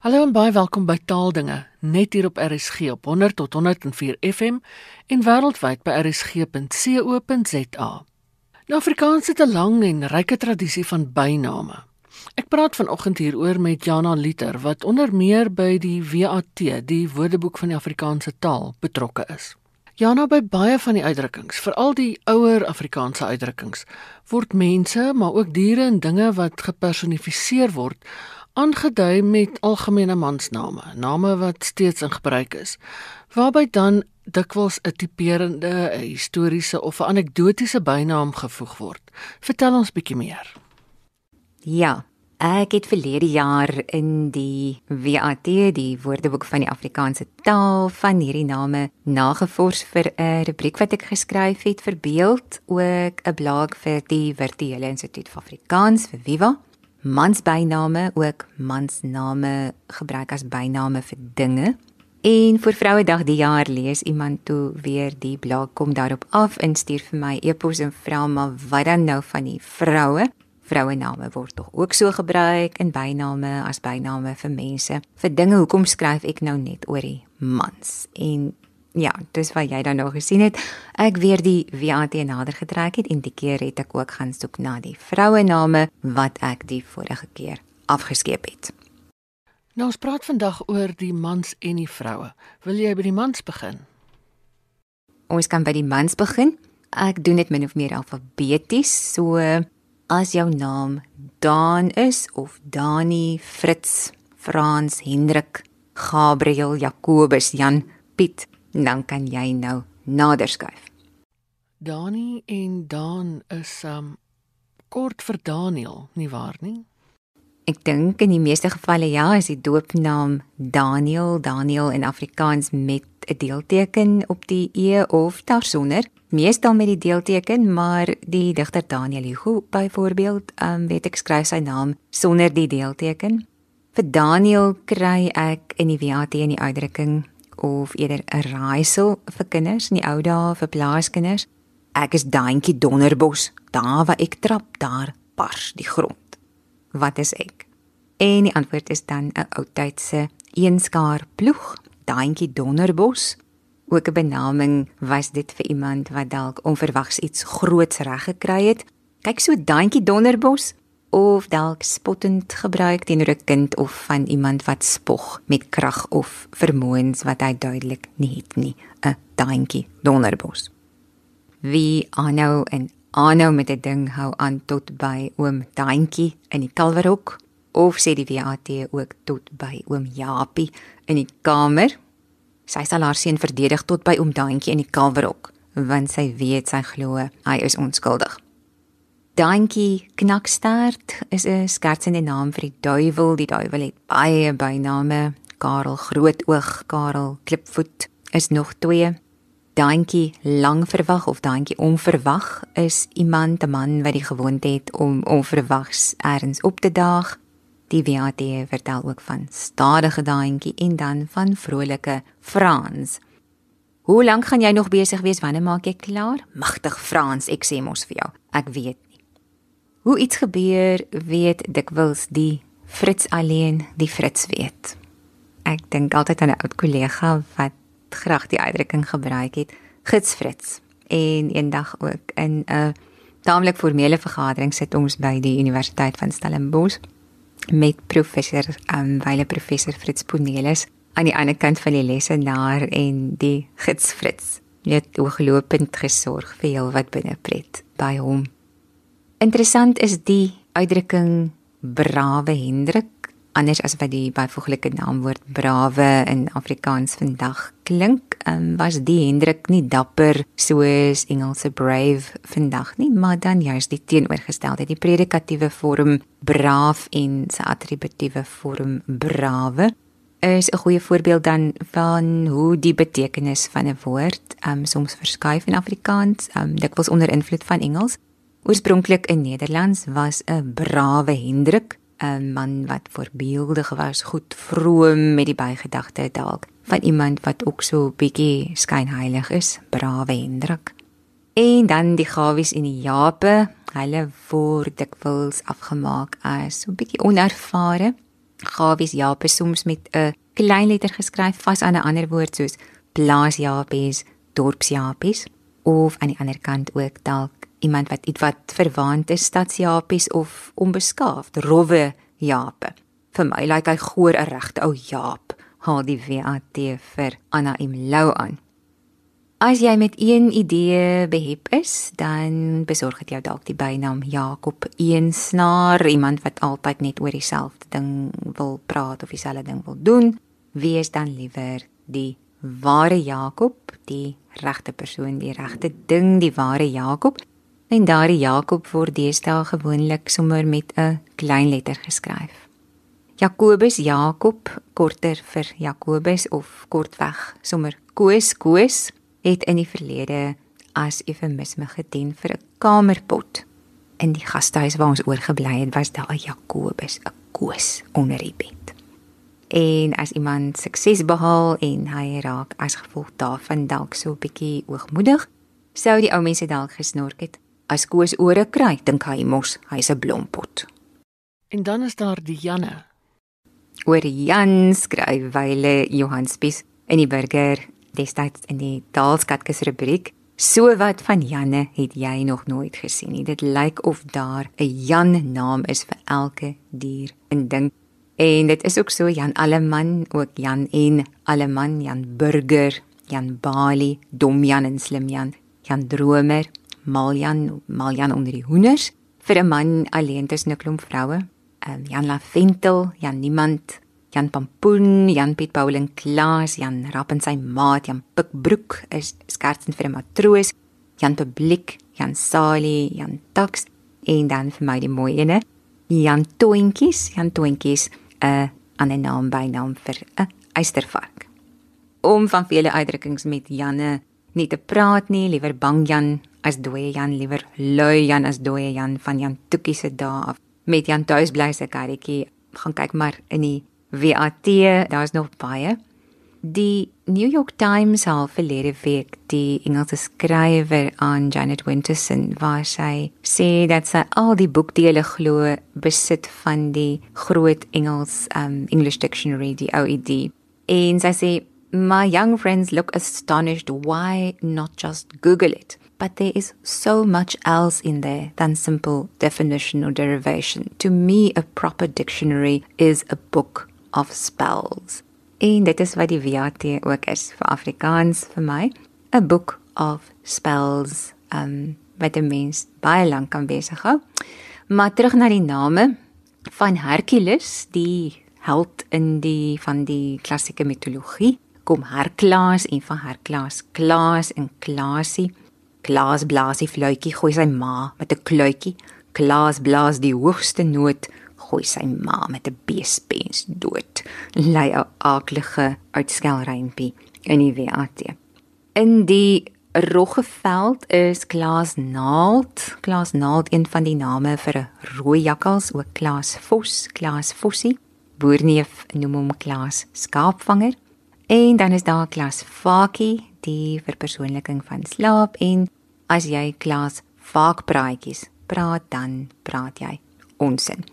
Hallo en baie welkom by Taaldinge, net hier op RSG op 100 tot 104 FM en wêreldwyd by rsg.co.za. Nou Afrikaans het 'n lang en ryke tradisie van byname. Ek praat vanoggend hieroor met Jana Liter wat onder meer by die WAT, die Woordeboek van die Afrikaanse taal, betrokke is. Jana by baie van die uitdrukkings, veral die ouer Afrikaanse uitdrukkings, word mense, maar ook diere en dinge wat gepersonifiseer word aangedui met algemene mansname, name wat steeds in gebruik is, waarby dan dikwels 'n tipeerende, 'n historiese of 'n anekdotiese bynaam gevoeg word. Vertel ons bietjie meer. Ja, ek het verlede jaar in die WAT, die Woordeboek van die Afrikaanse taal, van hierdie name nagevors vir 'n rubriek wat ek geskryf het vir beeld, ook 'n blog vir die Virtuele Instituut vir Afrikaans vir Viva mansbyname ook mansname gebruik as byname vir dinge. En vir Vrouedag die jaar lees iemand toe weer die blog kom daarop af en stuur vir my e-pos en vra maar wat dan nou van die vroue? Vrouename word tog ook so gebruik in byname as byname vir mense. Vir dinge hoekom skryf ek nou net oor die mans? En ja, dis wat jy dan nou gesien het. Ek weer die VAT nader getrek het en die keer het ek ook gaan soek na die vrouename wat ek die vorige keer afgeskeep het. Nou ons praat vandag oor die mans en die vroue. Wil jy by die mans begin? Ons kan by die mans begin. Ek doen dit min of meer alfabeties. So as jou naam Dan is of Dani, Fritz, Frans, Hendrik, Gabriel, Jakobus, Jan, Piet, dan kan jy nou nader skuif. Dani en Dan is um kort vir Daniel, nie waar nie? Ek dink in die meeste gevalle ja, is die doopnaam Daniel, Daniel in Afrikaans met 'n deelteken op die e of daarsonder, meestal met die deelteken, maar die digter Daniel Hugo byvoorbeeld, um weet ek skryf sy naam sonder die deelteken. Vir Daniel kry ek in die WAT in die uitdrukking of eerder 'n raaisel vir kinders in die ou dae vir plaaskinders. Ek is daantjie donderbos, daar waar ek trap, daar bars die grond. Wat is ek? En die antwoord is dan 'n ou tydse eenskaar ploeg, daantjie donderbos. Ook 'n benaming was dit vir iemand wat dalk onverwags iets groots reg gekry het. Kyk so daantjie donderbos, of dalk spottend gebruik teenoor 'n kind of van iemand wat spog met krag of vermoëns wat hy duidelik nie het nie, 'n daantjie donderbos. Wie aanhou en aanhou met 'n ding hou aan tot by oom daantjie in die kalverhok of sê die VAT ook tot by oom Japie in die kamer. Sy sal haar seun verdedig tot by oom daantjie in die kalverhok want sy weet sy glo hy is onskuldig. Dankie Knakstert is 'n skertsende naam vir die duiwel. Die duiwel het baie byname. Karel Grootoog, Karel Klipvoet is nog twee. Dankie Langverwag of Dankie Onverwag is iemand, 'n man wat die gewoonte het om onverwags ergens op te daag. Die WAT vertel ook van stadige Dankie en dan van vrolike Frans. Hoe lank gaan jy nog besig wees? Wanneer maak jy klaar? Magtig Frans, ek sê mos vir jou. Ek weet Hoe iets gebeur, weet dikwels die Fritz alleen, die Fritz weet. Ek dink altyd aan 'n oud kollega wat graag die uitdrukking gebruik het, Gits Fritz. En eendag ook in 'n taamlik formele vergadering sit ons by die Universiteit van Stellenbosch met professor, um, wyle professor Fritz Ponelis aan die ander kant van die lesenaar en die Gits Fritz. Net oorlopend gesorg vir heel wat binnepret by hom Interessant is die uitdrukking brawe Hendrik anders as wat die byvoeglike naamwoord brawe in Afrikaans vandag klink. Um, was die Hendrik nie dapper soos Engelse brave vandag nie, maar dan juist die teenoorgestelde, die predikatiewe vorm braaf en sy attributiewe vorm brawe is 'n goeie voorbeeld dan van hoe die betekenis van 'n woord um, soms verskuif in Afrikaans, um, dikwels onder invloed van Engels. Oorspronklik in Nederlands was 'n brawe Hendrik, 'n man wat voorbeeldig was, goed vroom met die bygedagte dalk van iemand wat ook so bietjie skynheilig is, brawe Hendrik. En dan die gawies en die jape, hulle word dikwels afgemaak as so bietjie onervare. Gawies Jaap is soms met 'n klein letter geskryf vas aan 'n ander woord soos plaasjaapies, dorpsjaapies of aan die ander kant ook dalk iemand wat ietwat verwaand is stadsjaapies of onbeskaafd, rowwe Jaape. Vir my lyk like hy goor 'n regte ou Jaap, haal die WAT vir Anna Imlou aan. As jy met een idee behep is, dan besorg dit jou dalk die bynaam Jakob Eensnaar, iemand wat altyd net oor dieselfde ding wil praat of dieselfde ding wil doen. Wees dan liewer die ware Jakob, die regte persoon, die regte ding, die ware Jakob. En daardie Jakob word deesdae gewoonlik sommer met 'n klein letter geskryf. Jakobus Jakob, korter vir Jakobus of kortweg sommer Koos Koos het in die verlede as eufemisme gedien vir 'n kamerpot. In die gastehuis waar ons oorgebly het, was daar 'n Jakobus, 'n koos onder die bed. En as iemand sukses behaal en hy raak as gevolg daarvan dalk so 'n bietjie oogmoedig, sou die ou mense dalk gesnork het. As koos ore kry, dink hy mos hy's 'n blompot. En dan is daar die Janne. Oor Jan skryf wyle Johan Spies in die burger destyds in die Taalskatkis rubriek. So wat van Janne het jy nog nooit gesien nie. Dit lyk of daar 'n Jan naam is vir elke dier en ding. En dit is ook so Jan Alleman, ook Jan en Alleman, Jan Burger, Jan Bali, Dom Jan en Slim Jan, Jan Dromer, Maljan, Maljan onder die hoenders vir 'n man alleen tussen 'n klomp vroue. Um, Jan Laventel, Jan Niemand, Jan Pampoen, Jan Piet Pauling Klaas, Jan Rapp en sy maat Jan Pikbroek is skertsend vir 'n matroos, Jan Publiek, Jan Sali, Jan Tax en dan vir my die mooi ene, Jan Toentjies, Jan Toentjies, 'n uh, ander naam by naam vir 'n eystervark. Om van vele uitdrukkings met Janne nie te praat nie, liewer bang Jan as dooie Jan, liewer lui Jan as dooie Jan van Jan Toekie se dae af. Met Jan tuis bly se karretjie gaan kyk maar in die WAT, daar's nog baie. Die New York Times het verlede week die Engelse skrywer aan Janet Winterson waar sy sê dat sy al die boekdele glo besit van die groot Engels um English Dictionary die OED. En sy sê my young friends look astonished why not just Google it. But there is so much else in there than simple definition or derivation. To me, a proper dictionary is a book of spells. En dit is wat die WAT ook is vir Afrikaans vir my, 'n book of spells. Um wat 'n mens baie lank kan besig hou. Maar terug na die name van Hercules, die held in die van die klassieke mitologie, kom Herklaas en van Herklaas Klaas en Klaasie. Klaas blaas die fluitjie, gooi sy ma met 'n kluitjie. Klaas blaas die hoogste noot, gooi sy ma met 'n beespens dood. Lei 'n aaklige uitskelrympie in die WAT. In die Roggeveld is Klaas Naald, Klaas Naald een van die name vir 'n rooi jakkals, ook Klaas Vos, Klaas Vossie. Boerneef noem hom Klaas Skaapvanger. En dan is daar Klaas Fakie, die verpersoonliking van slaap en as jy Klaas Vaakpraatjies praat dan praat jy onsin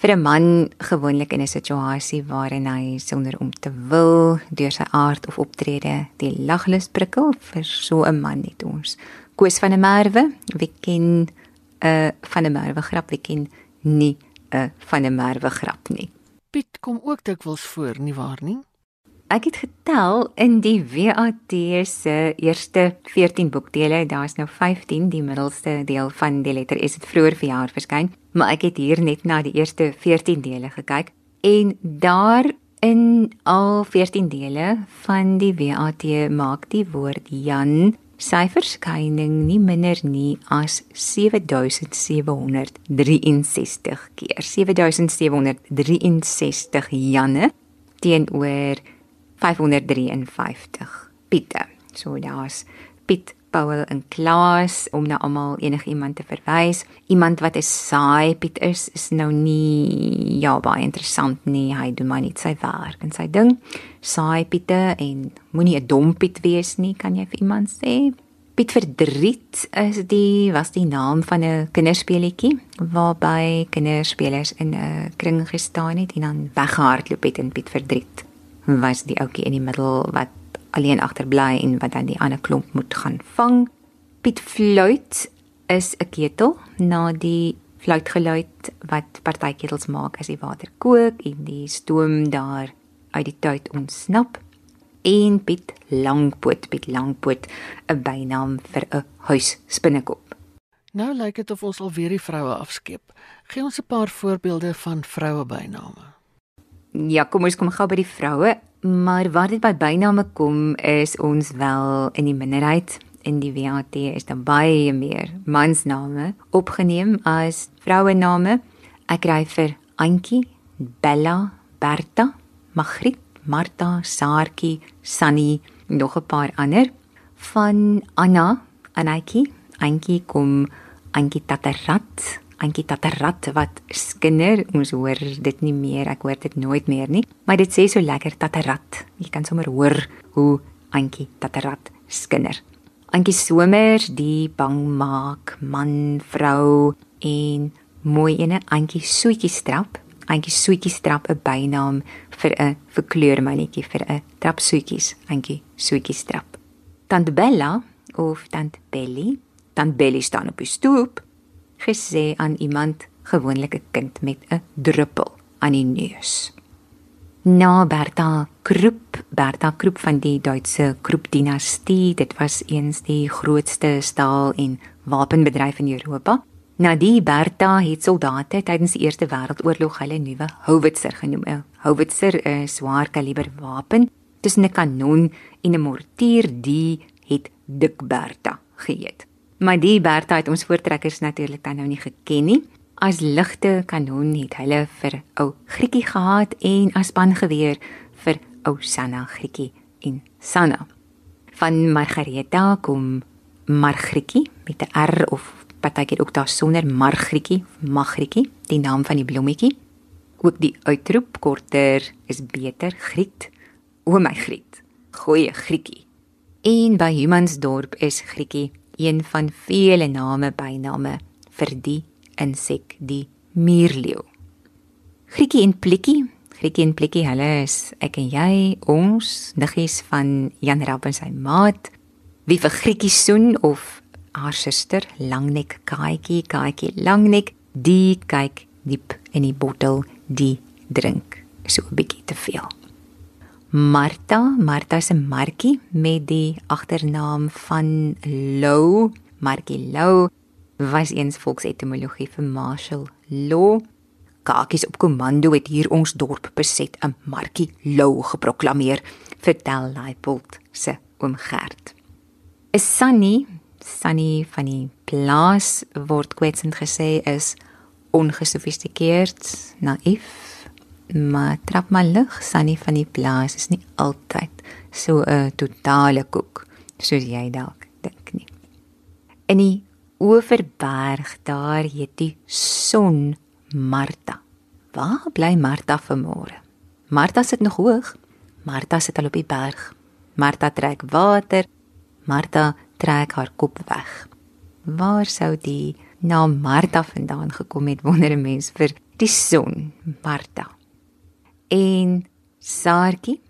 vir 'n man gewoonlik in 'n situasie waarin hy sonder om te wil deur sy aard of optrede die laglus prikkel vir so 'n man net ons. Koos van 'n Merwe, wie ken 'n uh, van 'n Merwe grap, wie ken nie 'n uh, van 'n Merwe grap nie. Piet kom ook dikwels voor, nie waar nie? Ek het getel in die WAT se eerste 14 boekdele, daar's nou 15, die middelste deel van die letter is dit vroeër verjaar verskyn, maar ek het hier net na die eerste 14 dele gekyk en daar in al 14 dele van die WAT maak die woord Jan sy verskyning nie minder nie as 7763 keer. 7763 Janne teenoor 553 Piete. So daar's Piet Paul en Klaas om na almal enige iemand te verwys. Iemand wat 'n saai Piet is, is nou nie ja baie interessant nie. Hy doen maar net sy werk en sy ding. Saai Piete en moenie 'n dom Piet wees nie, kan jy vir iemand sê. Piet Verdriet is die was die naam van 'n kinderspeletjie waarby kinderspelers in 'n kring gestaan het en dan weggehardloop het in Piet Verdriet. Was die ouetjie in die middel wat alleen agterbly en wat dan die ander klomp moet gaan vang. Piet Fluit is 'n ketel na die fluitgeluid wat partyketels maak as die water kook en die stoom daar uit die tyd ontsnap en Piet Langpoot, Piet Langpoot, 'n bynaam vir 'n huisspinnekop. Nou lyk dit of ons alweer die vroue afskeep. Gee ons 'n paar voorbeelde van vroue byname. Ja, kom ons kom gou by die vroue, maar waar dit by byname kom, is ons wel in die minderheid. In die WAT is daar baie meer mansname opgeneem as vrouename. Ek kry vir Antjie, Bella, Berta, Magriet, Martha, Saartjie, Sunny, nog 'n paar ander van Anna, Anetjie, Antjie kom Antjie Taterat, Antjie Taterat wat skinder, ons hoor dit nie meer, ek hoor dit nooit meer nie, maar dit sê so lekker Taterat. Jy kan sommer hoor hoe Antjie Taterat skinder. Antjie Somers, die bang maak man, vrou en mooi ene Antjie Soetjie Strap Antjie Soetjie strap 'n bynaam vir 'n verkleurmannetjie vir 'n trapsoetjies, Antjie Soetjie strap. Tant Bella of tant Belly, tant Belly staan op die stoep, gesê aan iemand gewoonlik 'n kind met 'n druppel aan die neus. Na Bertha Krupp, Bertha Krupp van die Duitse Krupp dinastie, dit was eens die grootste staal en wapenbedryf in Europa. Na die Bertha het soldate tydens die Eerste Wêreldoorlog hulle nuwe howitzer genoem. 'n Howitzer is 'n swaar kaliber wapen tussen 'n kanon en 'n mortier, die het Dik Bertha geheet. Maar die Bertha het ons voortrekkers natuurlik dan nou nie geken nie. As ligte kanon het hulle vir ou Grietjie gehad en as spangeweer vir ou Sanna Grietjie en Sanna. Van Margareta kom Margrietjie met 'n R of partykeer ook daar sonder margrietjie, magrietjie, die naam van die blommetjie. Ook die uitroep korter is beter, griet. O my griet. Goeie grietjie. En by Humansdorp is grietjie een van vele name byname vir die insek, die muurleeu. Grietjie en plikkie, grietjie en plikkie, hulle is ek en jy, ons niggies van Jan Rapp en sy maat. Wie vir grietjie soen of haar suster Langnek Kaaitjie, Kaaitjie Langnek, die kyk diep in die bottel, die drink so 'n bietjie te veel. Martha, Martha se Markie met die agternaam van Lou, Markie Lou was eens volksetimologie vir Marshall Law. Kakies op komando het hier ons dorp beset 'n Markie Lou geproklaameer, vertel Leipold se oom Gert. 'n Sunny Sunny van die plaas word kwetsend gesê is ongesofistikeerd, naïef, maar trap maar lig. Sunny van die plaas is nie altyd so 'n totale koek soos jy dalk dink nie. In die Oeverberg daar het die son Martha. Waar bly Martha vanmôre? Martha sit nog hoog. Martha sit al op die berg. Martha trek water. Martha trek haar kop weg. Waar sou die naam Martha vandaan gekom het wonder 'n mens vir die son, Martha. En Saartjie,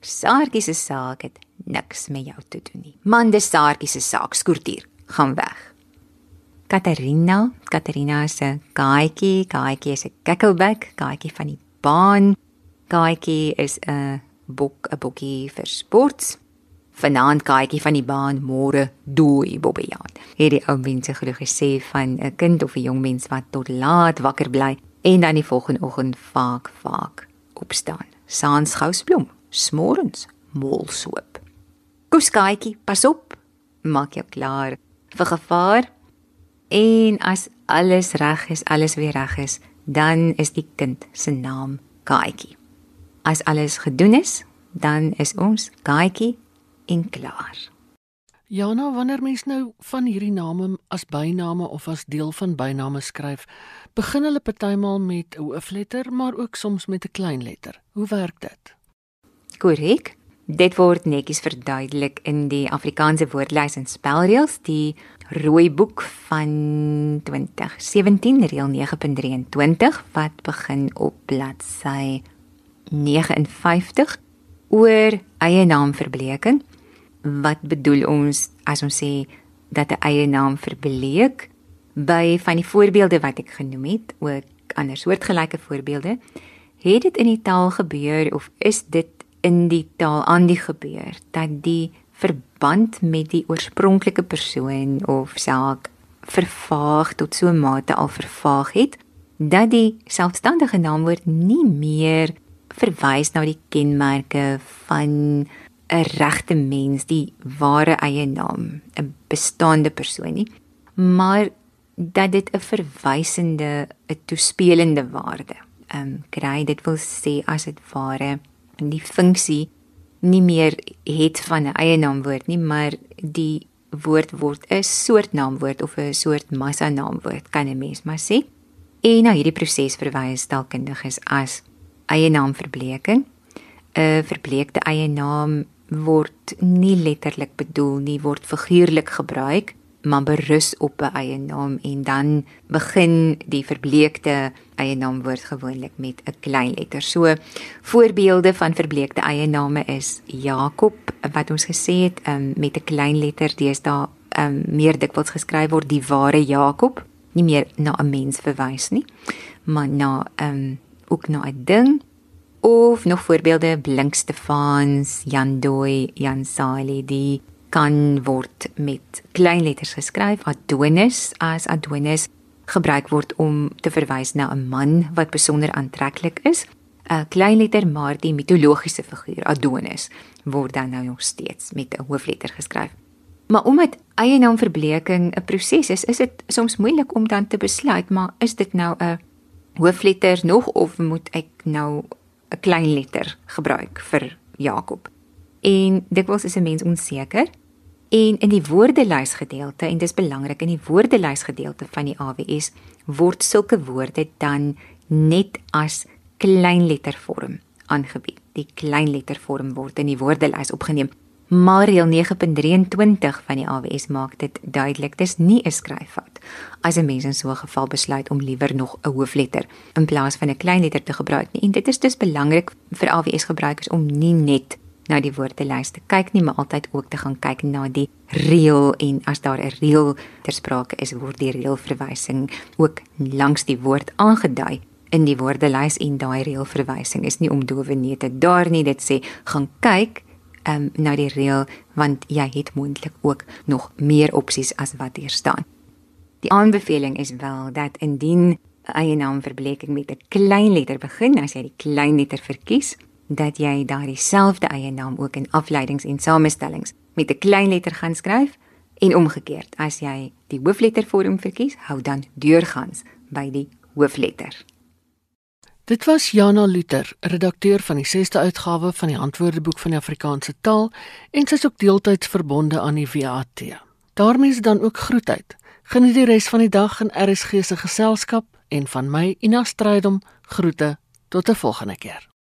Saartjie se saak het niks met jou te doen nie. Man, dis Saartjie se saak, skoortier, gaan weg. Katarina, Katarina se kaaitjie, kaaitjie is 'n kikkelbek, kaaitjie van die baan. Kaaitjie is 'n bok, 'n bokkie vir sports. Vanaand kaaitjie van die baan, môre dooi Bobbejaan. Het die ou mense glo gesê van 'n kind of 'n jong mens wat tot laat wakker bly en dan die volgende oggend vaak vaak opstaan. Saans gousblom, smorens molsoop. Kuskaaitjie, pas op. Maak jou klaar vir gevaar. En as alles reg is, alles weer reg is, dan is die kind se naam Kaaitjie. As alles gedoen is, dan is ons Kaaitjie en klaar. Ja, nou wanneer mens nou van hierdie name as byname of as deel van byname skryf, begin hulle partymal met 'n hoofletter, maar ook soms met 'n klein letter. Hoe werk dit? Korrek. Dit word netjies verduidelik in die Afrikaanse woordlys en spelreëls, die rooi boek van 2017 reël 9.23 wat begin op bladsy 59 oor eie naam verbleking. Wat bedoel ons as ons sê dat 'n eie naam verbleek? By van die voorbeelde wat ek genoem het, ook ander soortgelyke voorbeelde, het dit in die taal gebeur of is dit in die taal aan die gebeur dat die verband met die oorspronklike persoon of saak vervaag tot so 'n mate al vervaag het dat die selfstandige naamwoord nie meer verwys na die kenmerke van 'n regte mens, die ware eie naam, 'n bestaande persoon nie, maar dat dit 'n verwysende, 'n toespelende waarde ehm um, kry. Dit wil sê as dit ware die funksie nie meer het van 'n eie naamwoord nie, maar die woord word 'n soort naamwoord of 'n soort massa naamwoord kan 'n mens maar sê. En na hierdie proses verwys taalkundiges as eie naamverbleking. 'n Verbleekte eie naam word nie letterlik bedoel nie, word figuurlik gebruik maar berus op 'n eie naam en dan begin die verbleekte eie naam woord gewoonlik met 'n klein letter. So voorbeelde van verbleekte eie name is Jakob wat ons gesê het um, met 'n klein letter deesdae um, meer dikwels geskryf word die ware Jakob, nie meer na 'n mens verwys nie, maar na um, ook na 'n ding of nog voorbeelde Blink Stefans, Jan Dooi, Jan Saili die kan word met klein letters geskryf. Adonis as Adonis gebruik word om te verwys na 'n man wat besonder aantreklik is. 'n Klein letter maar die mitologiese figuur Adonis word dan nou nog steeds met 'n hoofletter geskryf. Maar omdat eie naamverbleking 'n proses is, is dit soms moeilik om dan te besluit, maar is dit nou 'n hoofletter nog of moet ek nou 'n klein letter gebruik vir Jakob? En dikwels is 'n mens onseker En in die woordelys gedeelte en dis belangrik in die woordelys gedeelte van die AWS word sulke woorde dan net as kleinlettervorm aangebied. Die kleinlettervorm word in die woordelys opgeneem. Maar reël 9.23 van die AWS maak dit duidelik dis nie 'n skryffout as 'n mens in so 'n geval besluit om liewer nog 'n hoofletter in plaas van 'n kleinletter te gebruik nie. En dit is dus belangrik vir AWS gebruikers om nie net na die woordelys te kyk nie, maar altyd ook te gaan kyk na die reël en as daar 'n reël ter sprake is, word die reëlverwysing ook langs die woord aangedui in die woordelys en daai reëlverwysing is nie om dowe neete daar nie, dit sê gaan kyk um, na die reël want jy het moontlik ook nog meer opsies as wat hier staan. Die aanbeveling is wel dat indien eie naamverbleking met 'n klein letter begin, as jy die klein letter verkies, dat jy daardie selfde eie naam ook in afleidings en samestellings met 'n klein letter gaan skryf en omgekeerd as jy die hoofletter vorm verkies hou dan deurgangs by die hoofletter Dit was Jana Luther, redakteur van die 6ste uitgawe van die Antwoordeboek van die Afrikaanse taal en sy's ook deeltyds verbonde aan die WAT. daarmee is dan ook groet uit. Geniet die res van die dag in RSG se geselskap en van my Ina Strydom groete tot 'n volgende keer.